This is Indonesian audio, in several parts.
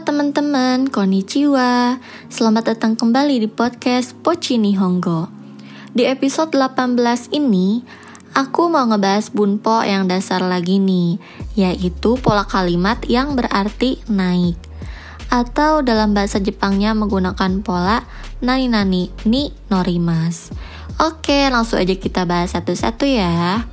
teman-teman, konnichiwa. Selamat datang kembali di podcast Pochi Nihongo. Di episode 18 ini, aku mau ngebahas bunpo yang dasar lagi nih, yaitu pola kalimat yang berarti naik. Atau dalam bahasa Jepangnya menggunakan pola nani nani ni norimas. Oke, langsung aja kita bahas satu-satu ya.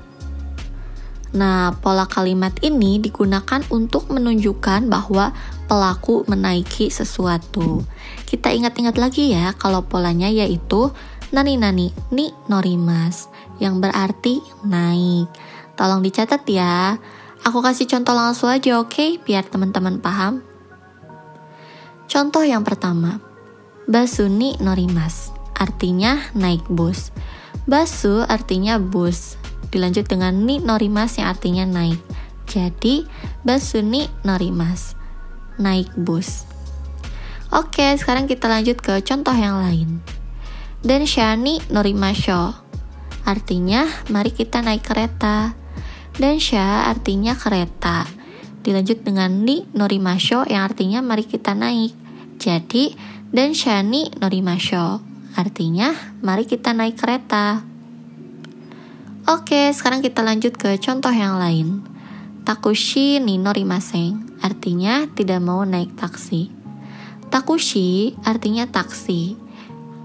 Nah, pola kalimat ini digunakan untuk menunjukkan bahwa pelaku menaiki sesuatu. Kita ingat-ingat lagi ya, kalau polanya yaitu nani nani ni norimas yang berarti naik. Tolong dicatat ya. Aku kasih contoh langsung aja oke, okay? biar teman-teman paham. Contoh yang pertama. Basuni norimas artinya naik bus. Basu artinya bus dilanjut dengan ni norimas yang artinya naik. Jadi, basuni norimas, naik bus. Oke, sekarang kita lanjut ke contoh yang lain. Dan shani norimasho, artinya mari kita naik kereta. Dan sha artinya kereta. Dilanjut dengan ni norimasho yang artinya mari kita naik. Jadi, dan shani norimasho, artinya mari kita naik kereta. Oke, sekarang kita lanjut ke contoh yang lain. Takushi ni norimaseng, artinya tidak mau naik taksi. Takushi artinya taksi.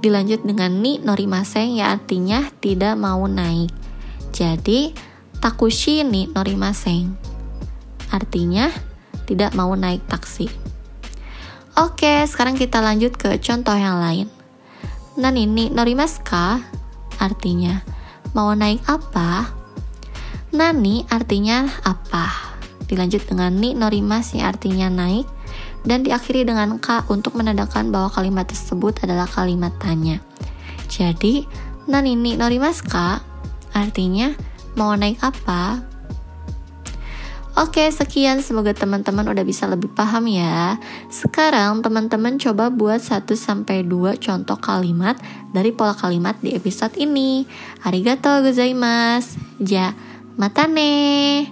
Dilanjut dengan ni norimaseng yang artinya tidak mau naik. Jadi, takushi ni norimaseng. Artinya tidak mau naik taksi. Oke, sekarang kita lanjut ke contoh yang lain. Nani ni norimasu ka? Artinya, Mau naik apa? Nani artinya apa? Dilanjut dengan ni norimas yang artinya naik dan diakhiri dengan ka untuk menandakan bahwa kalimat tersebut adalah kalimat tanya. Jadi, nani ni norimas ka artinya mau naik apa? Oke, sekian. Semoga teman-teman udah bisa lebih paham ya. Sekarang teman-teman coba buat 1 sampai 2 contoh kalimat dari pola kalimat di episode ini. Arigatou gozaimasu. Ja, mata ne.